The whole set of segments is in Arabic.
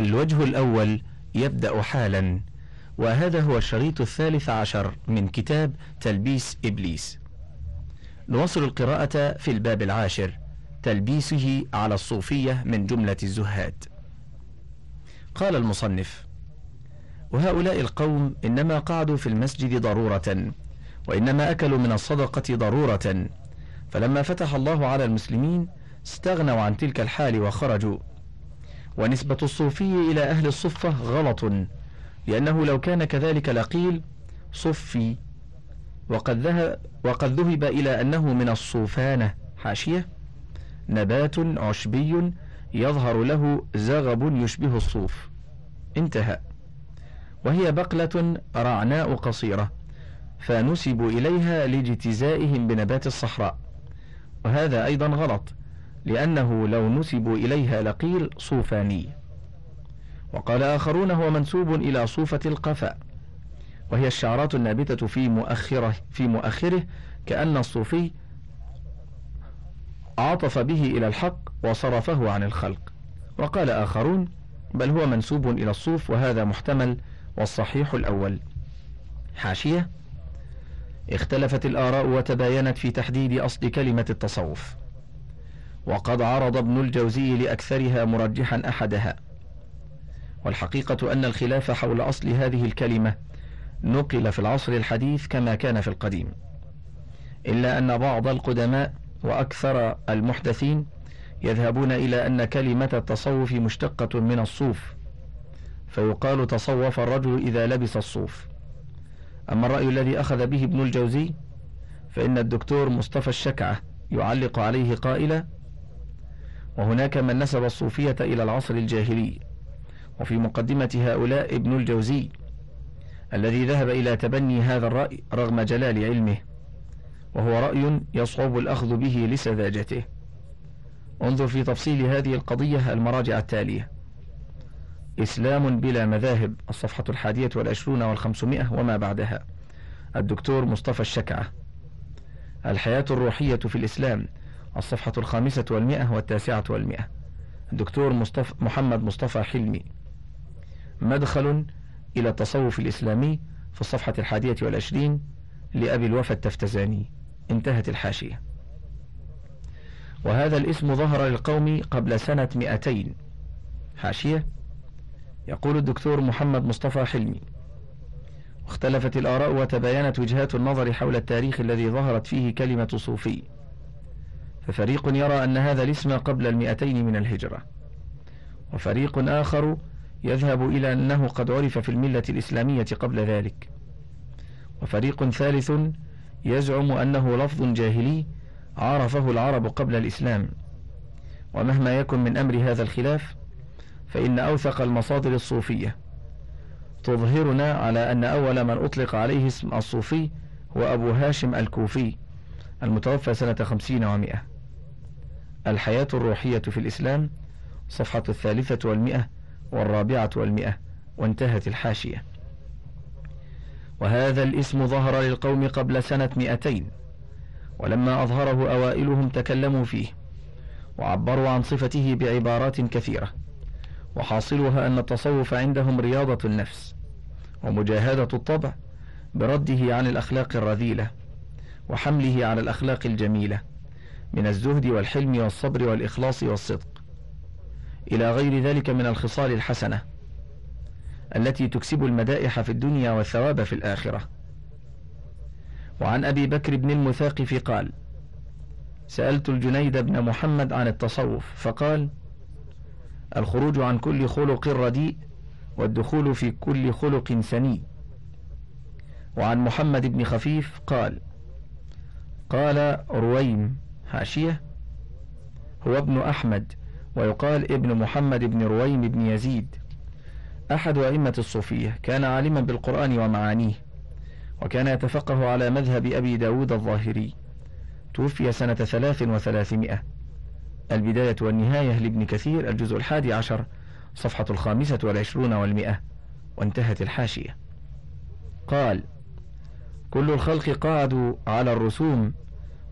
الوجه الأول يبدأ حالا وهذا هو الشريط الثالث عشر من كتاب تلبيس إبليس. نواصل القراءة في الباب العاشر تلبيسه على الصوفية من جملة الزهاد. قال المصنف وهؤلاء القوم إنما قعدوا في المسجد ضرورة وإنما أكلوا من الصدقة ضرورة. فلما فتح الله على المسلمين استغنوا عن تلك الحال وخرجوا. ونسبة الصوفي إلى أهل الصفة غلط لأنه لو كان كذلك لقيل صفي وقد ذهب, وقد ذهب إلى أنه من الصوفانة حاشية نبات عشبي يظهر له زغب يشبه الصوف. انتهى. وهي بقلة رعناء قصيرة فنسبوا إليها لاجتزائهم بنبات الصحراء. وهذا أيضا غلط لأنه لو نسبوا إليها لقيل صوفاني. وقال آخرون هو منسوب إلى صوفة القفا وهي الشعرات النابتة في مؤخره في مؤخره كأن الصوفي عطف به إلى الحق وصرفه عن الخلق. وقال آخرون بل هو منسوب إلى الصوف وهذا محتمل والصحيح الأول. حاشية اختلفت الآراء وتباينت في تحديد أصل كلمة التصوف. وقد عرض ابن الجوزي لأكثرها مرجحا أحدها. والحقيقة أن الخلاف حول أصل هذه الكلمة نقل في العصر الحديث كما كان في القديم. إلا أن بعض القدماء وأكثر المحدثين يذهبون إلى أن كلمة التصوف مشتقة من الصوف فيقال تصوف الرجل إذا لبس الصوف. أما الرأي الذي أخذ به ابن الجوزي فإن الدكتور مصطفى الشكعة يعلق عليه قائلا وهناك من نسب الصوفية إلى العصر الجاهلي وفي مقدمة هؤلاء ابن الجوزي الذي ذهب إلى تبني هذا الرأي رغم جلال علمه وهو رأي يصعب الأخذ به لسذاجته. انظر في تفصيل هذه القضية المراجع التالية. إسلام بلا مذاهب الصفحة الحادية والعشرون والخمسمائة وما بعدها. الدكتور مصطفى الشكعة. الحياة الروحية في الإسلام الصفحة الخامسة والمئة والتاسعة والمئة. الدكتور مصطفى محمد مصطفى حلمي. مدخل إلى التصوف الإسلامي في الصفحة الحادية والعشرين لأبي الوفا التفتزاني. انتهت الحاشية. وهذا الاسم ظهر للقوم قبل سنة مئتين. حاشية؟ يقول الدكتور محمد مصطفى حلمي. اختلفت الآراء وتباينت وجهات النظر حول التاريخ الذي ظهرت فيه كلمة صوفي. ففريق يرى أن هذا الاسم قبل المئتين من الهجرة. وفريق آخر يذهب إلى أنه قد عرف في الملة الإسلامية قبل ذلك. وفريق ثالث يزعم أنه لفظ جاهلي عرفه العرب قبل الإسلام. ومهما يكن من أمر هذا الخلاف فإن أوثق المصادر الصوفية. تظهرنا على أن أول من أطلق عليه اسم الصوفي هو أبو هاشم الكوفي المتوفى سنة خمسين ومائة. الحياة الروحية في الإسلام صفحة الثالثة والمئة والرابعة والمئة وانتهت الحاشية. وهذا الاسم ظهر للقوم قبل سنة مئتين ولما أظهره أوائلهم تكلموا فيه وعبروا عن صفته بعبارات كثيرة وحاصلها أن التصوف عندهم رياضة النفس ومجاهدة الطبع برده عن الأخلاق الرذيلة وحمله على الأخلاق الجميلة من الزهد والحلم والصبر والإخلاص والصدق. إلى غير ذلك من الخصال الحسنة التي تكسب المدائح في الدنيا والثواب في الآخرة. وعن أبي بكر بن المثاقف قال سألت الجنيد بن محمد عن التصوف فقال الخروج عن كل خلق رديء والدخول في كل خلق سني وعن محمد بن خفيف قال قال رويم حاشية هو ابن أحمد ويقال ابن محمد بن رويم بن يزيد. أحد أئمة الصوفية كان عالما بالقرآن ومعانيه وكان يتفقه على مذهب أبي داود الظاهري. توفي سنة ثلاث وثلاثمائة. البداية والنهاية لابن كثير الجزء الحادي عشر صفحة الخامسة والعشرون والمئة وانتهت الحاشية. قال كل الخلق قعدوا على الرسوم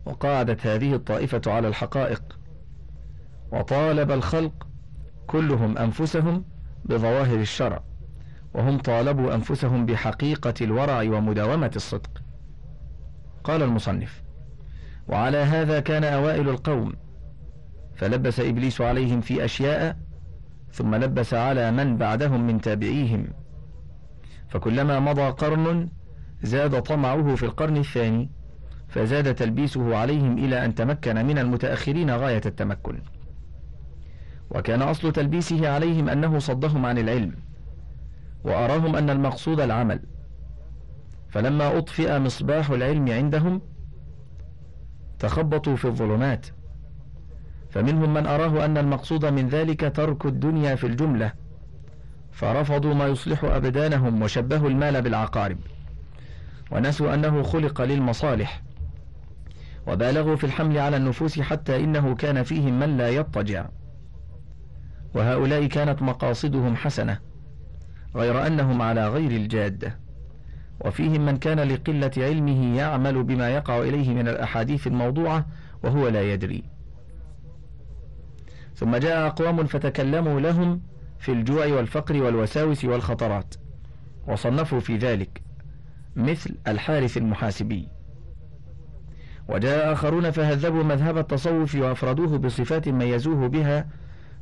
وقعدت هذه الطائفة على الحقائق. وطالب الخلق كلهم أنفسهم بظواهر الشرع وهم طالبوا أنفسهم بحقيقة الورع ومداومة الصدق. قال المصنف وعلى هذا كان أوائل القوم فلبس إبليس عليهم في أشياء ثم لبس على من بعدهم من تابعيهم. فكلما مضى قرن زاد طمعه في القرن الثاني فزاد تلبيسه عليهم إلى أن تمكن من المتأخرين غاية التمكن. وكان أصل تلبيسه عليهم أنه صدهم عن العلم وأراهم أن المقصود العمل. فلما أطفئ مصباح العلم عندهم تخبطوا في الظلمات. فمنهم من أراه أن المقصود من ذلك ترك الدنيا في الجملة فرفضوا ما يصلح أبدانهم وشبهوا المال بالعقارب. ونسوا أنه خلق للمصالح. وبالغوا في الحمل على النفوس حتى إنه كان فيهم من لا يضطجع. وهؤلاء كانت مقاصدهم حسنة غير أنهم على غير الجادة وفيهم من كان لقلة علمه يعمل بما يقع إليه من الأحاديث الموضوعة وهو لا يدري. ثم جاء أقوام فتكلموا لهم في الجوع والفقر والوساوس والخطرات وصنفوا في ذلك مثل الحارث المحاسبي. وجاء آخرون فهذبوا مذهب التصوف وأفردوه بصفات ميزوه بها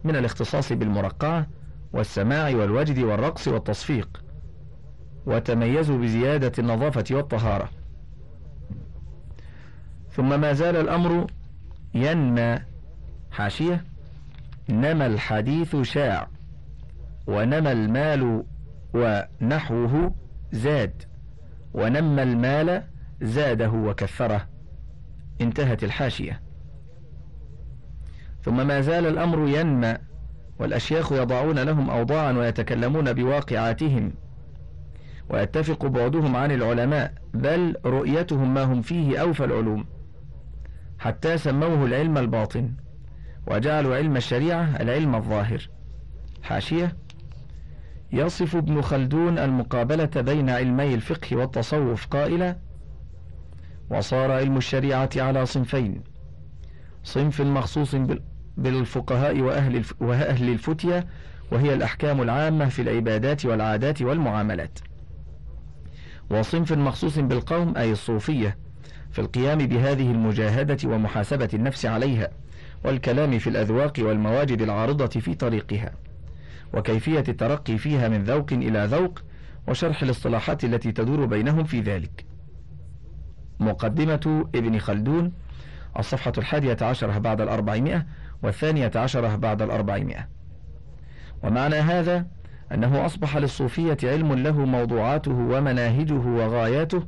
من الاختصاص بالمرقعة والسماع والوجد والرقص والتصفيق وتميزوا بزيادة النظافة والطهارة. ثم ما زال الأمر ينمى حاشية نمى الحديث شاع ونمى المال ونحوه زاد ونمى المال زاده وكثره. انتهت الحاشية. ثم ما زال الأمر ينمى والأشياخ يضعون لهم أوضاعا ويتكلمون بواقعاتهم ويتفق بعدهم عن العلماء بل رؤيتهم ما هم فيه أوفى العلوم حتى سموه العلم الباطن وجعلوا علم الشريعة العلم الظاهر. حاشية يصف ابن خلدون المقابلة بين علمي الفقه والتصوف قائلا وصار علم الشريعة على صنفين. صنف مخصوص بالفقهاء وأهل, وأهل الفتية وهي الأحكام العامة في العبادات والعادات والمعاملات. وصنف مخصوص بالقوم أي الصوفية في القيام بهذه المجاهدة ومحاسبة النفس عليها والكلام في الأذواق والمواجد العارضة في طريقها وكيفية الترقي فيها من ذوق إلى ذوق وشرح الاصطلاحات التي تدور بينهم في ذلك. مقدمة ابن خلدون الصفحة الحادية عشرة بعد الأربعمائة والثانية عشرة بعد الأربعمائة. ومعنى هذا أنه أصبح للصوفية علم له موضوعاته ومناهجه وغاياته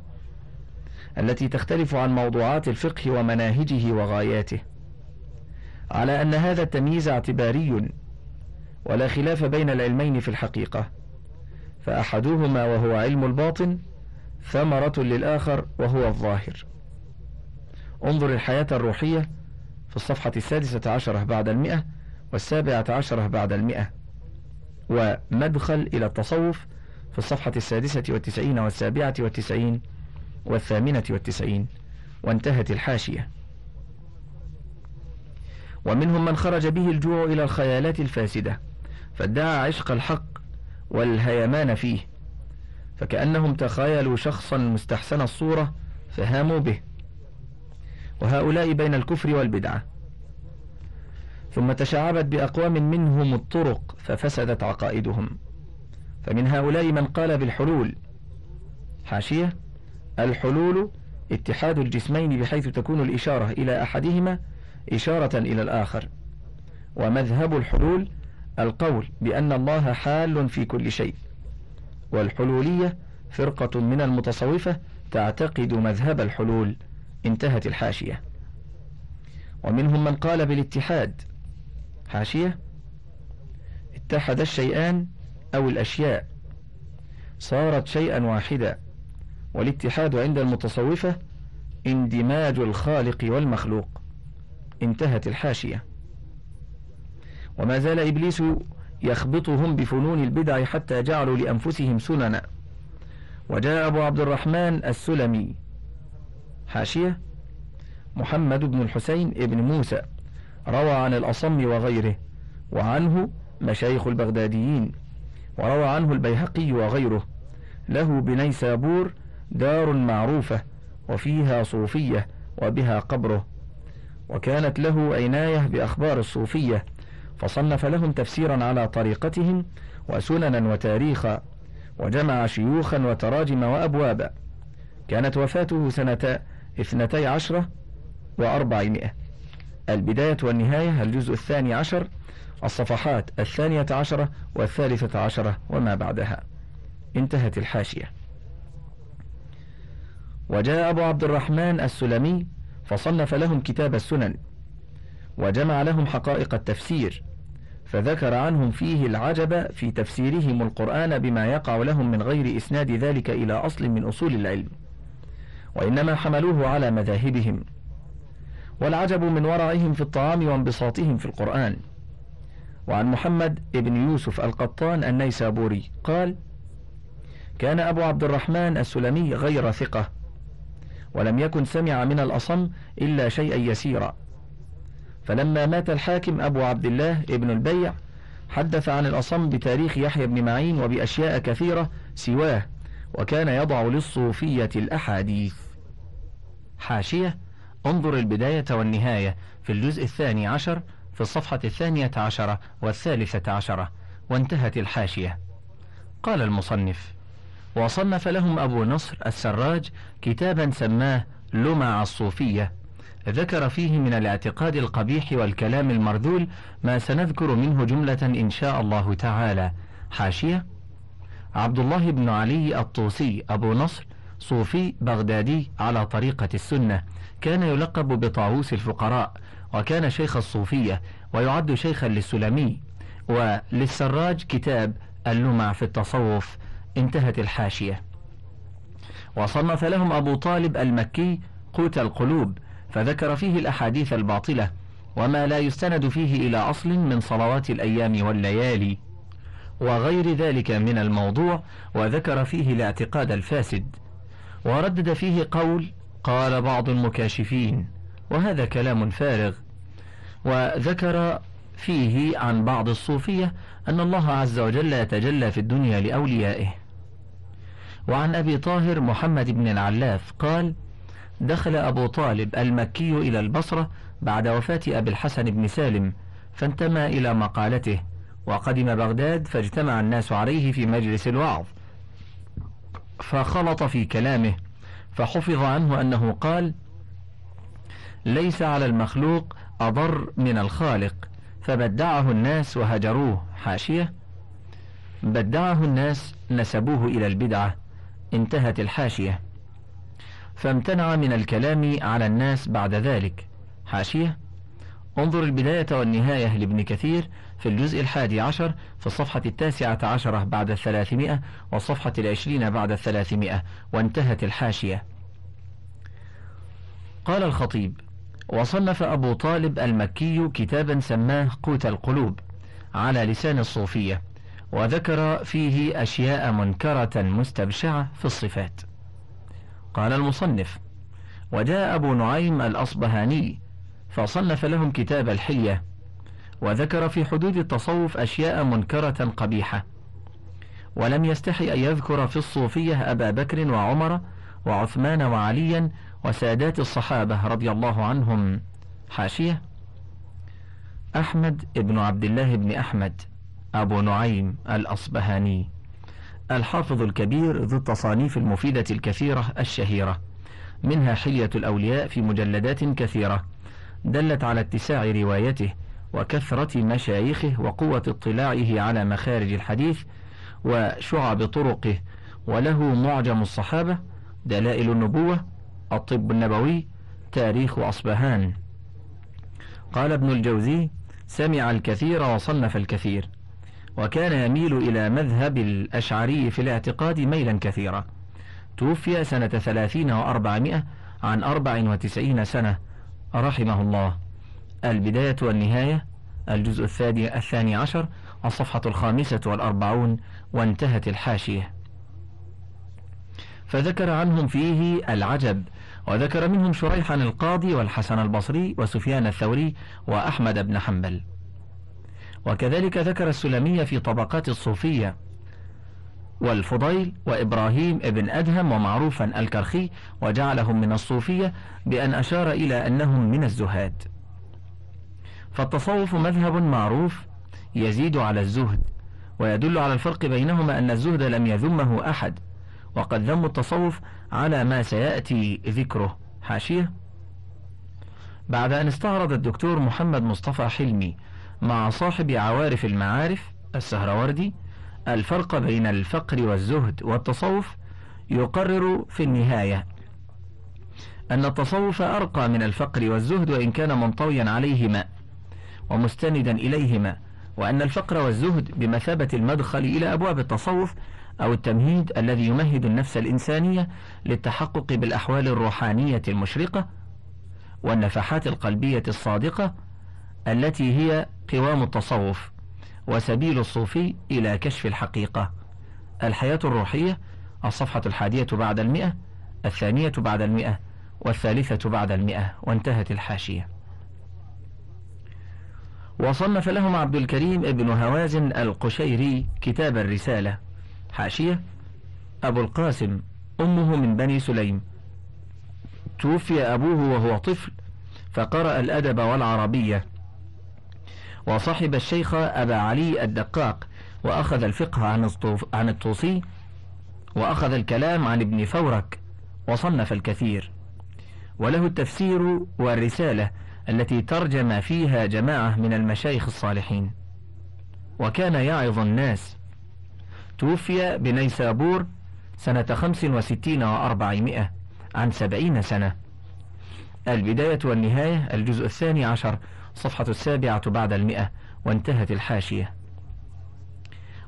التي تختلف عن موضوعات الفقه ومناهجه وغاياته على أن هذا التمييز اعتباري ولا خلاف بين العلمين في الحقيقة فأحدهما وهو علم الباطن ثمرة للآخر وهو الظاهر. انظر الحياة الروحية في الصفحة السادسة عشرة بعد المئة والسابعة عشرة بعد المئة ومدخل إلى التصوف في الصفحة السادسة والتسعين والسابعة والتسعين والثامنة والتسعين وانتهت الحاشية. ومنهم من خرج به الجوع إلى الخيالات الفاسدة فادعى عشق الحق والهيمان فيه. فكأنهم تخيلوا شخصا مستحسن الصورة فهاموا به. وهؤلاء بين الكفر والبدعة. ثم تشعبت بأقوام منهم الطرق ففسدت عقائدهم. فمن هؤلاء من قال بالحلول. حاشية الحلول اتحاد الجسمين بحيث تكون الإشارة إلى أحدهما إشارة إلى الآخر. ومذهب الحلول القول بأن الله حال في كل شيء. والحلولية فرقة من المتصوفة تعتقد مذهب الحلول انتهت الحاشية. ومنهم من قال بالاتحاد. حاشية؟ اتحد الشيئان أو الأشياء. صارت شيئا واحدا. والاتحاد عند المتصوفة اندماج الخالق والمخلوق. انتهت الحاشية. وما زال إبليس يخبطهم بفنون البدع حتى جعلوا لأنفسهم سننا وجاء أبو عبد الرحمن السلمي. حاشية. محمد بن الحسين ابن موسى. روى عن الأصم وغيره. وعنه مشايخ البغداديين. وروى عنه البيهقي وغيره. له بنيسابور دار معروفة. وفيها صوفية. وبها قبره. وكانت له عناية بأخبار الصوفية. فصنف لهم تفسيرا على طريقتهم وسننا وتاريخا وجمع شيوخا وتراجم وأبوابا. كانت وفاته سنة اثنتي عشرة وأربعمائة. البداية والنهاية الجزء الثاني عشر الصفحات الثانية عشرة والثالثة عشرة وما بعدها. انتهت الحاشية. وجاء أبو عبد الرحمن السلمي فصنف لهم كتاب السنن وجمع لهم حقائق التفسير فذكر عنهم فيه العجب في تفسيرهم القرآن بما يقع لهم من غير إسناد ذلك إلى أصل من أصول العلم وإنما حملوه على مذاهبهم. والعجب من ورعهم في الطعام وانبساطهم في القرآن. وعن محمد بن يوسف القطان النيسابوري قال كان أبو عبد الرحمن السلمي غير ثقة ولم يكن سمع من الأصم إلا شيئا يسيرا. فلما مات الحاكم أبو عبد الله ابن البيع حدث عن الأصم بتاريخ يحيى بن معين وبأشياء كثيرة سواه وكان يضع للصوفية الأحاديث. حاشية انظر البداية والنهاية في الجزء الثاني عشر في الصفحة الثانية عشرة والثالثة عشرة وانتهت الحاشية. قال المصنف وصنف لهم أبو نصر السراج كتابا سماه لمع الصوفية. ذكر فيه من الاعتقاد القبيح والكلام المرذول ما سنذكر منه جملة إن شاء الله تعالى. حاشية عبد الله بن علي الطوسي أبو نصر صوفي بغدادي على طريقة السنة. كان يلقب بطاووس الفقراء وكان شيخ الصوفية ويعد شيخا للسلمي وللسراج كتاب اللمع في التصوف. انتهت الحاشية. وصنف لهم أبو طالب المكي قوت القلوب. فذكر فيه الأحاديث الباطلة وما لا يستند فيه إلى أصل من صلوات الأيام والليالي وغير ذلك من الموضوع وذكر فيه الاعتقاد الفاسد وردد فيه قول قال بعض المكاشفين وهذا كلام فارغ وذكر فيه عن بعض الصوفية أن الله عز وجل يتجلى في الدنيا لأوليائه وعن أبي طاهر محمد بن العلاف قال دخل أبو طالب المكي إلى البصرة بعد وفاة أبي الحسن بن سالم فانتمى إلى مقالته وقدم بغداد فاجتمع الناس عليه في مجلس الوعظ. فخلط في كلامه فحفظ عنه أنه قال ليس على المخلوق أضر من الخالق فبدعه الناس وهجروه حاشية بدعه الناس نسبوه إلى البدعة انتهت الحاشية. فامتنع من الكلام على الناس بعد ذلك. حاشية. انظر البداية والنهاية لابن كثير في الجزء الحادي عشر في الصفحة التاسعة عشرة بعد الثلاثمائة والصفحة العشرين بعد الثلاثمائة وانتهت الحاشية. قال الخطيب وصنف أبو طالب المكي كتابا سماه قوت القلوب على لسان الصوفية وذكر فيه أشياء منكرة مستبشعة في الصفات. قال المصنف وجاء أبو نعيم الأصبهاني فصنف لهم كتاب الحلية وذكر في حدود التصوف أشياء منكرة قبيحة ولم يستحي أن يذكر في الصوفية أبا بكر وعمر وعثمان وعليا وسادات الصحابة رضي الله عنهم. حاشية أحمد بن عبد الله بن أحمد أبو نعيم الأصبهاني. الحافظ الكبير ذو التصانيف المفيدة الكثيرة الشهيرة. منها حلية الأولياء في مجلدات كثيرة. دلت على اتساع روايته وكثرة مشايخه وقوة اطلاعه على مخارج الحديث وشعب طرقه. وله معجم الصحابة دلائل النبوة الطب النبوي تاريخ أصبهان. قال ابن الجوزي سمع الكثير وصنف الكثير. وكان يميل إلى مذهب الأشعري في الاعتقاد ميلا كثيرا. توفي سنة ثلاثين وأربعمائة عن أربع وتسعين سنة رحمه الله. البداية والنهاية الجزء الثاني الثاني عشر الصفحة الخامسة والأربعون وانتهت الحاشية. فذكر عنهم فيه العجب وذكر منهم شريحا القاضي والحسن البصري وسفيان الثوري وأحمد بن حنبل. وكذلك ذكر السلمية في طبقات الصوفية والفضيل وإبراهيم ابن أدهم ومعروفا الكرخي وجعلهم من الصوفية بأن أشار إلى أنهم من الزهاد. فالتصوف مذهب معروف يزيد على الزهد ويدل على الفرق بينهما أن الزهد لم يذمه أحد وقد ذم التصوف على ما سيأتي ذكره. حاشية؟ بعد أن استعرض الدكتور محمد مصطفى حلمي مع صاحب عوارف المعارف السهروردي الفرق بين الفقر والزهد والتصوف يقرر في النهاية. أن التصوف أرقى من الفقر والزهد وإن كان منطويا عليهما ومستندا إليهما وأن الفقر والزهد بمثابة المدخل إلى أبواب التصوف أو التمهيد الذي يمهد النفس الإنسانية للتحقق بالأحوال الروحانية المشرقة والنفحات القلبية الصادقة التي هي قوام التصوف وسبيل الصوفي إلى كشف الحقيقة. الحياة الروحية الصفحة الحادية بعد المئة الثانية بعد المئة والثالثة بعد المئة وانتهت الحاشية. وصنف لهم عبد الكريم ابن هوازن القشيري كتاب الرسالة. حاشية أبو القاسم أمه من بني سليم. توفي أبوه وهو طفل فقرأ الأدب والعربية. وصحب الشيخ أبا علي الدقاق وأخذ الفقه عن عن الطوسي وأخذ الكلام عن ابن فورك وصنف الكثير. وله التفسير والرسالة التي ترجم فيها جماعة من المشايخ الصالحين. وكان يعظ الناس. توفي بنيسابور سنة خمس وستين وأربعمائة عن سبعين سنة. البداية والنهاية الجزء الثاني عشر صفحة السابعة بعد المئة وانتهت الحاشية.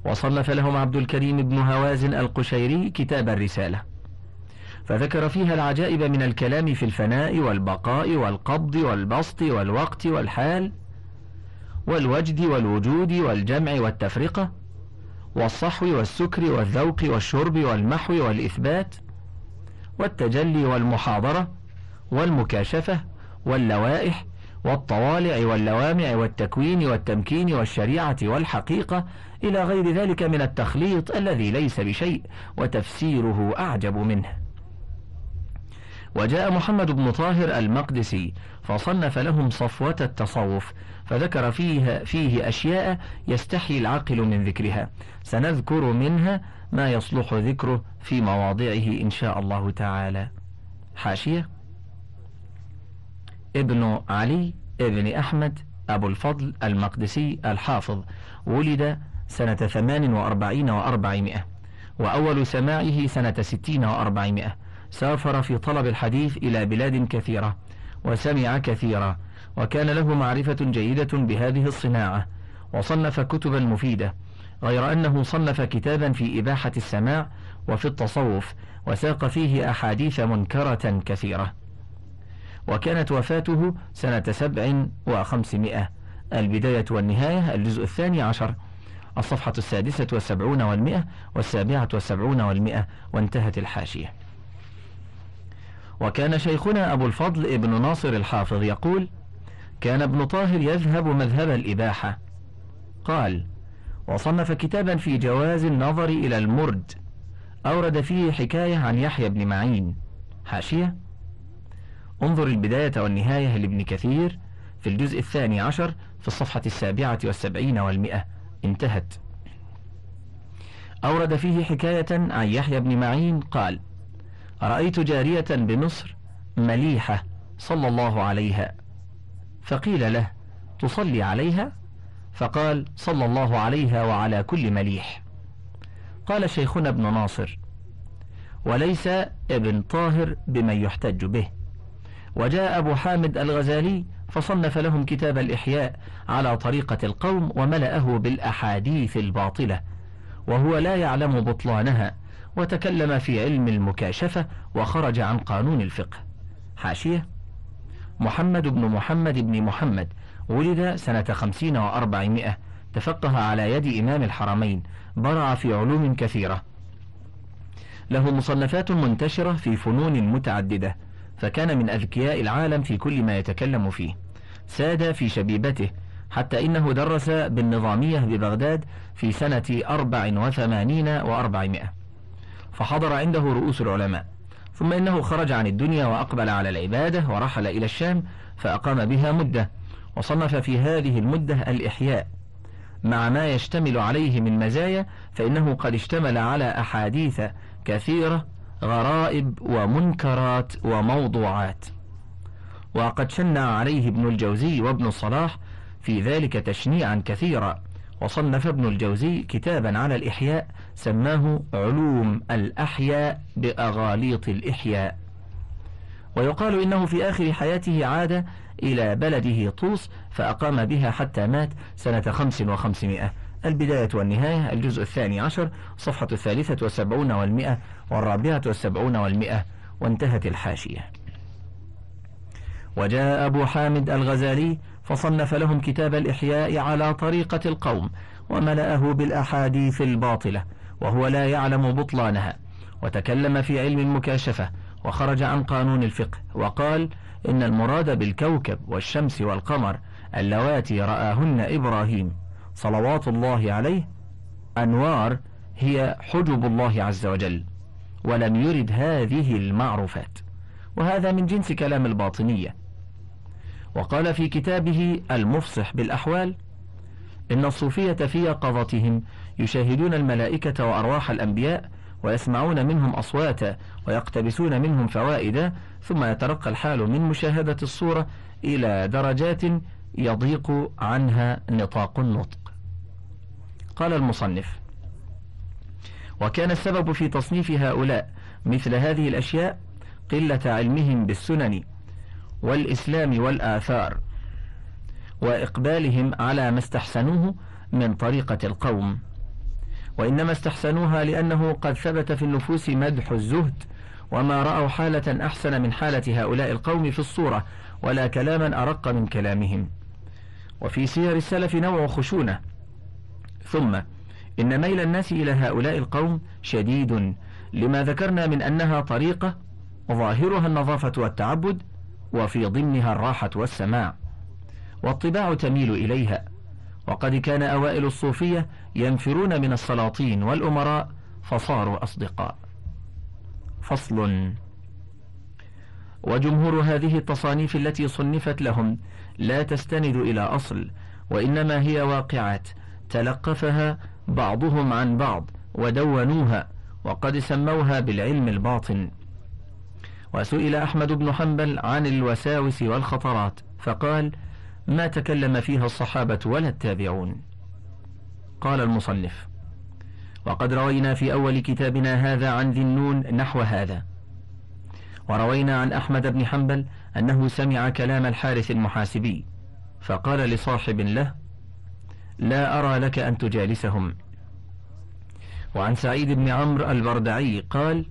وصنف لهم عبد الكريم بن هوازن القشيري كتاب الرسالة. فذكر فيها العجائب من الكلام في الفناء والبقاء والقبض والبسط والوقت والحال والوجد والوجود والجمع والتفرقة والصحو والسكر والذوق والشرب والمحو والإثبات والتجلي والمحاضرة والمكاشفة واللوائح والطوالع واللوامع والتكوين والتمكين والشريعة والحقيقة إلى غير ذلك من التخليط الذي ليس بشيء وتفسيره أعجب منه. وجاء محمد بن طاهر المقدسي فصنف لهم صفوة التصوف فذكر فيها فيه أشياء يستحي العقل من ذكرها. سنذكر منها ما يصلح ذكره في مواضعه إن شاء الله تعالى. حاشية؟ ابن علي ابن أحمد أبو الفضل المقدسي الحافظ ولد سنة ثمان وأربعين وأربعمائة وأول سماعه سنة ستين وأربعمائة. سافر في طلب الحديث إلى بلاد كثيرة وسمع كثيرا وكان له معرفة جيدة بهذه الصناعة وصنف كتبا مفيدة غير أنه صنف كتابا في إباحة السماع وفي التصوف وساق فيه أحاديث منكرة كثيرة. وكانت وفاته سنة سبع وخمسمائة. البداية والنهاية الجزء الثاني عشر. الصفحة السادسة والسبعون والمئة والسابعة والسبعون والمئة وانتهت الحاشية. وكان شيخنا أبو الفضل ابن ناصر الحافظ يقول كان ابن طاهر يذهب مذهب الإباحة. قال وصنف كتابا في جواز النظر إلى المرد أورد فيه حكاية عن يحيى بن معين. حاشية. انظر البداية والنهاية لابن كثير في الجزء الثاني عشر في الصفحة السابعة والسبعين والمئة. انتهت. أورد فيه حكاية عن يحيى بن معين قال رأيت جارية بمصر مليحة صلى الله عليها. فقيل له تصلي عليها؟ فقال صلى الله عليها وعلى كل مليح. قال شيخنا ابن ناصر وليس ابن طاهر بمن يحتج به. وجاء أبو حامد الغزالي فصنف لهم كتاب الإحياء على طريقة القوم وملأه بالأحاديث الباطلة وهو لا يعلم بطلانها وتكلم في علم المكاشفة وخرج عن قانون الفقه. حاشية محمد بن محمد بن محمد ولد سنة خمسين وأربعمائة تفقه على يد إمام الحرمين برع في علوم كثيرة. له مصنفات منتشرة في فنون متعددة. فكان من أذكياء العالم في كل ما يتكلم فيه. ساد في شبيبته حتى إنه درس بالنظامية ببغداد في سنة أربع وثمانين وأربعمائة. فحضر عنده رؤوس العلماء. ثم إنه خرج عن الدنيا وأقبل على العبادة ورحل إلى الشام فأقام بها مدة وصنف في هذه المدة الإحياء. مع ما يشتمل عليه من مزايا فإنه قد اشتمل على أحاديث كثيرة غرائب ومنكرات وموضوعات. وقد شنع عليه ابن الجوزي وابن صلاح في ذلك تشنيعا كثيرا وصنف ابن الجوزي كتابا على الإحياء سماه علوم الأحياء بأغاليط الإحياء. ويقال إنه في آخر حياته عاد إلى بلده طوس فأقام بها حتى مات سنة خمس وخمسمائة. البداية والنهاية الجزء الثاني عشر صفحة الثالثة والسبعون والمئة والرابعة والسبعون والمئة وانتهت الحاشية. وجاء أبو حامد الغزالي فصنف لهم كتاب الإحياء على طريقة القوم وملأه بالأحاديث الباطلة وهو لا يعلم بطلانها. وتكلم في علم المكاشفة وخرج عن قانون الفقه وقال إن المراد بالكوكب والشمس والقمر اللواتي رآهن إبراهيم. صلوات الله عليه أنوار هي حجب الله عز وجل ولم يرد هذه المعروفات. وهذا من جنس كلام الباطنية. وقال في كتابه المفصح بالأحوال إن الصوفية في يقظتهم يشاهدون الملائكة وأرواح الأنبياء ويسمعون منهم أصواتا ويقتبسون منهم فوائد ثم يترقى الحال من مشاهدة الصورة إلى درجات يضيق عنها نطاق النطق. قال المصنف. وكان السبب في تصنيف هؤلاء مثل هذه الأشياء قلة علمهم بالسنن والإسلام والآثار وإقبالهم على ما استحسنوه من طريقة القوم. وإنما استحسنوها لأنه قد ثبت في النفوس مدح الزهد وما رأوا حالة أحسن من حالة هؤلاء القوم في الصورة ولا كلاما أرق من كلامهم. وفي سير السلف نوع خشونة ثم إن ميل الناس إلى هؤلاء القوم شديد لما ذكرنا من أنها طريقة ظاهرها النظافة والتعبد وفي ضمنها الراحة والسماع والطباع تميل إليها وقد كان أوائل الصوفية ينفرون من السلاطين والأمراء فصاروا أصدقاء. فصل. وجمهور هذه التصانيف التي صنفت لهم لا تستند إلى أصل وإنما هي واقعات تلقفها بعضهم عن بعض ودونوها وقد سموها بالعلم الباطن. وسئل أحمد بن حنبل عن الوساوس والخطرات فقال ما تكلم فيها الصحابة ولا التابعون. قال المصنف وقد روينا في أول كتابنا هذا عن ذي النون نحو هذا. وروينا عن أحمد بن حنبل أنه سمع كلام الحارث المحاسبي فقال لصاحب له لا أرى لك أن تجالسهم. وعن سعيد بن عمرو البردعي قال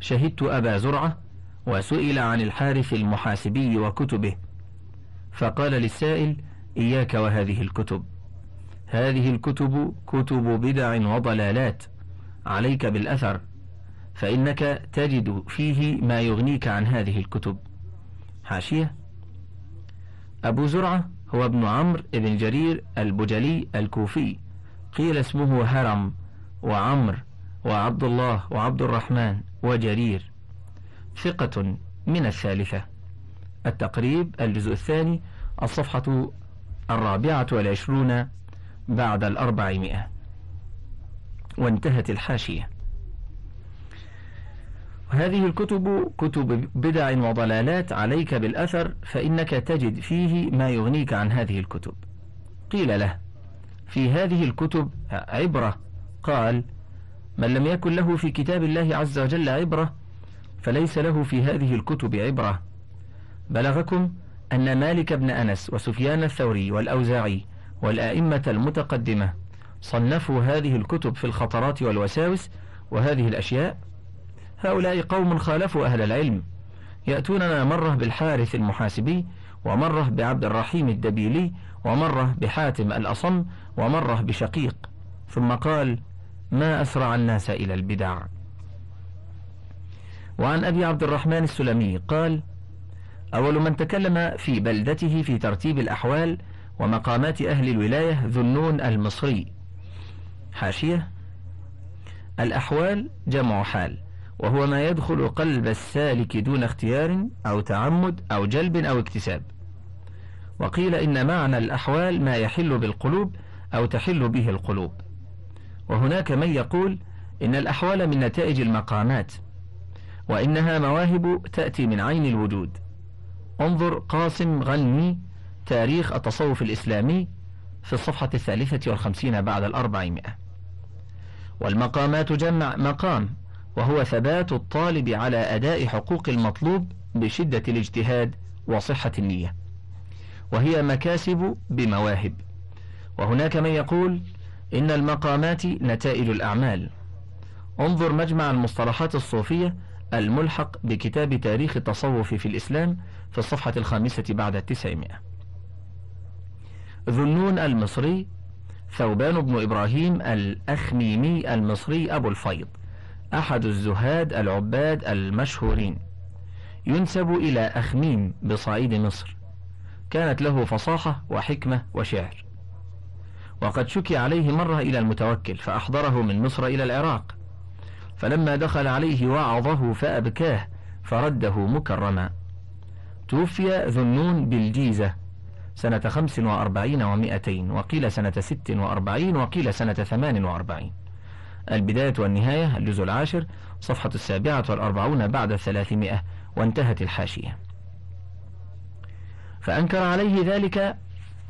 شهدت أبا زرعة وسئل عن الحارث المحاسبي وكتبه فقال للسائل إياك وهذه الكتب. هذه الكتب كتب بدع وضلالات. عليك بالأثر فإنك تجد فيه ما يغنيك عن هذه الكتب. حاشية. أبو زرعة هو ابن عمرو بن جرير البجلي الكوفي. قيل اسمه هرم وعمر وعبد الله وعبد الرحمن وجرير. ثقة من الثالثة. التقريب الجزء الثاني الصفحة الرابعة والعشرون بعد الأربعمائة. وانتهت الحاشية. هذه الكتب كتب بدع وضلالات عليك بالأثر فإنك تجد فيه ما يغنيك عن هذه الكتب. قيل له في هذه الكتب عبرة. قال من لم يكن له في كتاب الله عز وجل عبرة فليس له في هذه الكتب عبرة. بلغكم أن مالك بن أنس وسفيان الثوري والأوزاعي والآئمة المتقدمة صنفوا هذه الكتب في الخطرات والوساوس وهذه الأشياء هؤلاء قوم خالفوا أهل العلم. يأتوننا مرة بالحارث المحاسبي ومرة بعبد الرحيم الدبيلي ومرة بحاتم الأصم ومرة بشقيق. ثم قال ما أسرع الناس إلى البدع وعن أبي عبد الرحمن السلمي قال أول من تكلم في بلدته في ترتيب الأحوال ومقامات أهل الولاية ذنون المصري. حاشية الأحوال جمع حال. وهو ما يدخل قلب السالك دون اختيار أو تعمد أو جلب أو اكتساب. وقيل إن معنى الأحوال ما يحل بالقلوب أو تحل به القلوب. وهناك من يقول إن الأحوال من نتائج المقامات وإنها مواهب تأتي من عين الوجود. انظر قاسم غني تاريخ التصوف الإسلامي في الصفحة الثالثة والخمسين بعد الأربعمائة. والمقامات جمع مقام وهو ثبات الطالب على أداء حقوق المطلوب بشدة الاجتهاد وصحة النية. وهي مكاسب بمواهب. وهناك من يقول إن المقامات نتائج الأعمال. انظر مجمع المصطلحات الصوفية الملحق بكتاب تاريخ التصوف في الإسلام في الصفحة الخامسة بعد التسعمائة. ذنون المصري ثوبان بن إبراهيم الأخميمي المصري أبو الفيض. أحد الزهاد العباد المشهورين. ينسب إلى أخميم بصعيد مصر. كانت له فصاحة وحكمة وشعر. وقد شكي عليه مرة إلى المتوكل فأحضره من مصر إلى العراق. فلما دخل عليه وعظه فأبكاه فرده مكرما. توفي ذنون بالجيزة سنة خمس وأربعين ومائتين وقيل سنة ست وأربعين وقيل سنة ثمان وأربعين. البداية والنهاية الجزء العاشر صفحة السابعة والأربعون بعد الثلاثمائة وانتهت الحاشية. فأنكر عليه ذلك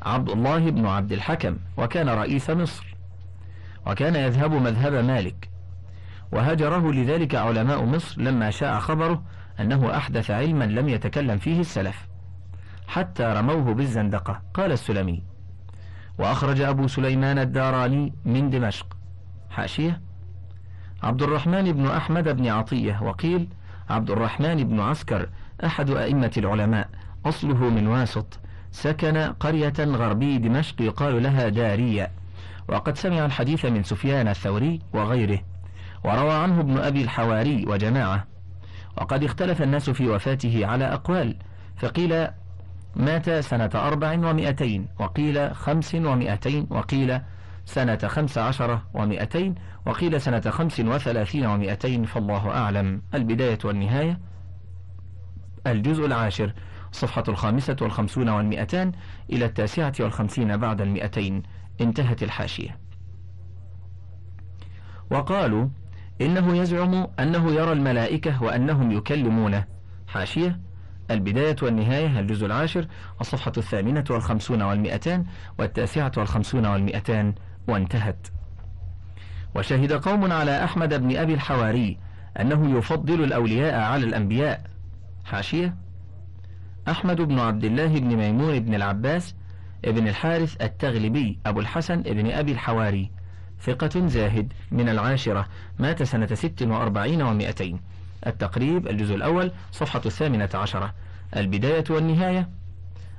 عبد الله بن عبد الحكم وكان رئيس مصر وكان يذهب مذهب مالك. وهجره لذلك علماء مصر لما شاع خبره أنه أحدث علما لم يتكلم فيه السلف حتى رموه بالزندقة قال السلمي. وأخرج أبو سليمان الداراني من دمشق. حاشية. عبد الرحمن بن أحمد بن عطية وقيل عبد الرحمن بن عسكر أحد أئمة العلماء أصله من واسط سكن قرية غربي دمشق يقال لها دارية وقد سمع الحديث من سفيان الثوري وغيره وروى عنه ابن أبي الحواري وجماعة وقد اختلف الناس في وفاته على أقوال فقيل مات سنة أربع ومئتين وقيل خمس ومئتين وقيل سنة خمس عشرة ومئتين وقيل سنة خمس وثلاثين ومئتين فالله أعلم. البداية والنهاية. الجزء العاشر. صفحة الخامسة والخمسون والمئتان إلى التاسعة والخمسين بعد المئتين. انتهت الحاشية. وقالوا إنه يزعم أنه يرى الملائكة وأنهم يكلمونه. حاشية. البداية والنهاية. الجزء العاشر. الصفحة الثامنة والخمسون والمئتان والتاسعة والخمسون والمئتان. وانتهت. وشهد قوم على أحمد بن أبي الحواري أنه يفضل الأولياء على الأنبياء. حاشية. أحمد بن عبد الله بن ميمون بن العباس ابن الحارث التغلبي أبو الحسن ابن أبي الحواري. ثقة زاهد من العاشرة مات سنة ست وأربعين ومائتين. التقريب الجزء الأول صفحة الثامنة عشرة. البداية والنهاية.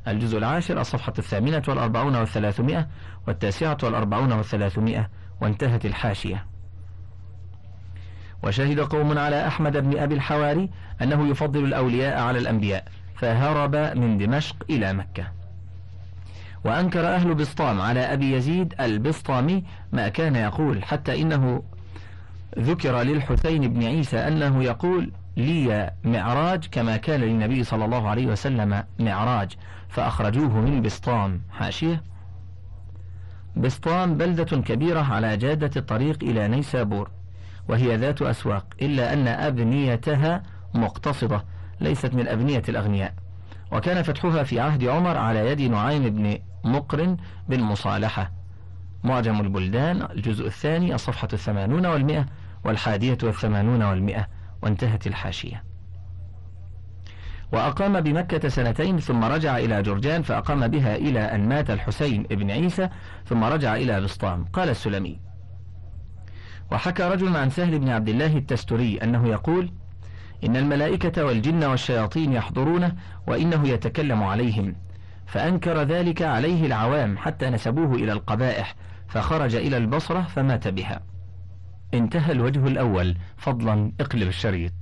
الجزء العاشر الصفحة الثامنة والأربعون والثلاثمائة والتاسعة والأربعون والثلاثمائة وانتهت الحاشية. وشهد قوم على أحمد بن أبي الحواري أنه يفضل الأولياء على الأنبياء فهرب من دمشق إلى مكة. وأنكر أهل بسطام على أبي يزيد البسطامي ما كان يقول حتى إنه ذكر للحسين بن عيسى أنه يقول لي معراج كما كان للنبي صلى الله عليه وسلم معراج فأخرجوه من بسطام. حاشية؟ بسطام بلدة كبيرة على جادة الطريق إلى نيسابور وهي ذات أسواق إلا أن أبنيتها مقتصدة ليست من أبنية الأغنياء. وكان فتحها في عهد عمر على يد نعيم بن مقرن بالمصالحة. معجم البلدان الجزء الثاني الصفحة الثمانون والمئة والحادية والثمانون والمئة. وانتهت الحاشية. وأقام بمكة سنتين ثم رجع إلى جرجان فأقام بها إلى أن مات الحسين بن عيسى ثم رجع إلى بسطام. قال السلمي وحكى رجل عن سهل بن عبد الله التستري أنه يقول إن الملائكة والجن والشياطين يحضرونه وإنه يتكلم عليهم فأنكر ذلك عليه العوام حتى نسبوه إلى القبائح فخرج إلى البصرة فمات بها. انتهى الوجه الأول. فضلا اقلب الشريط.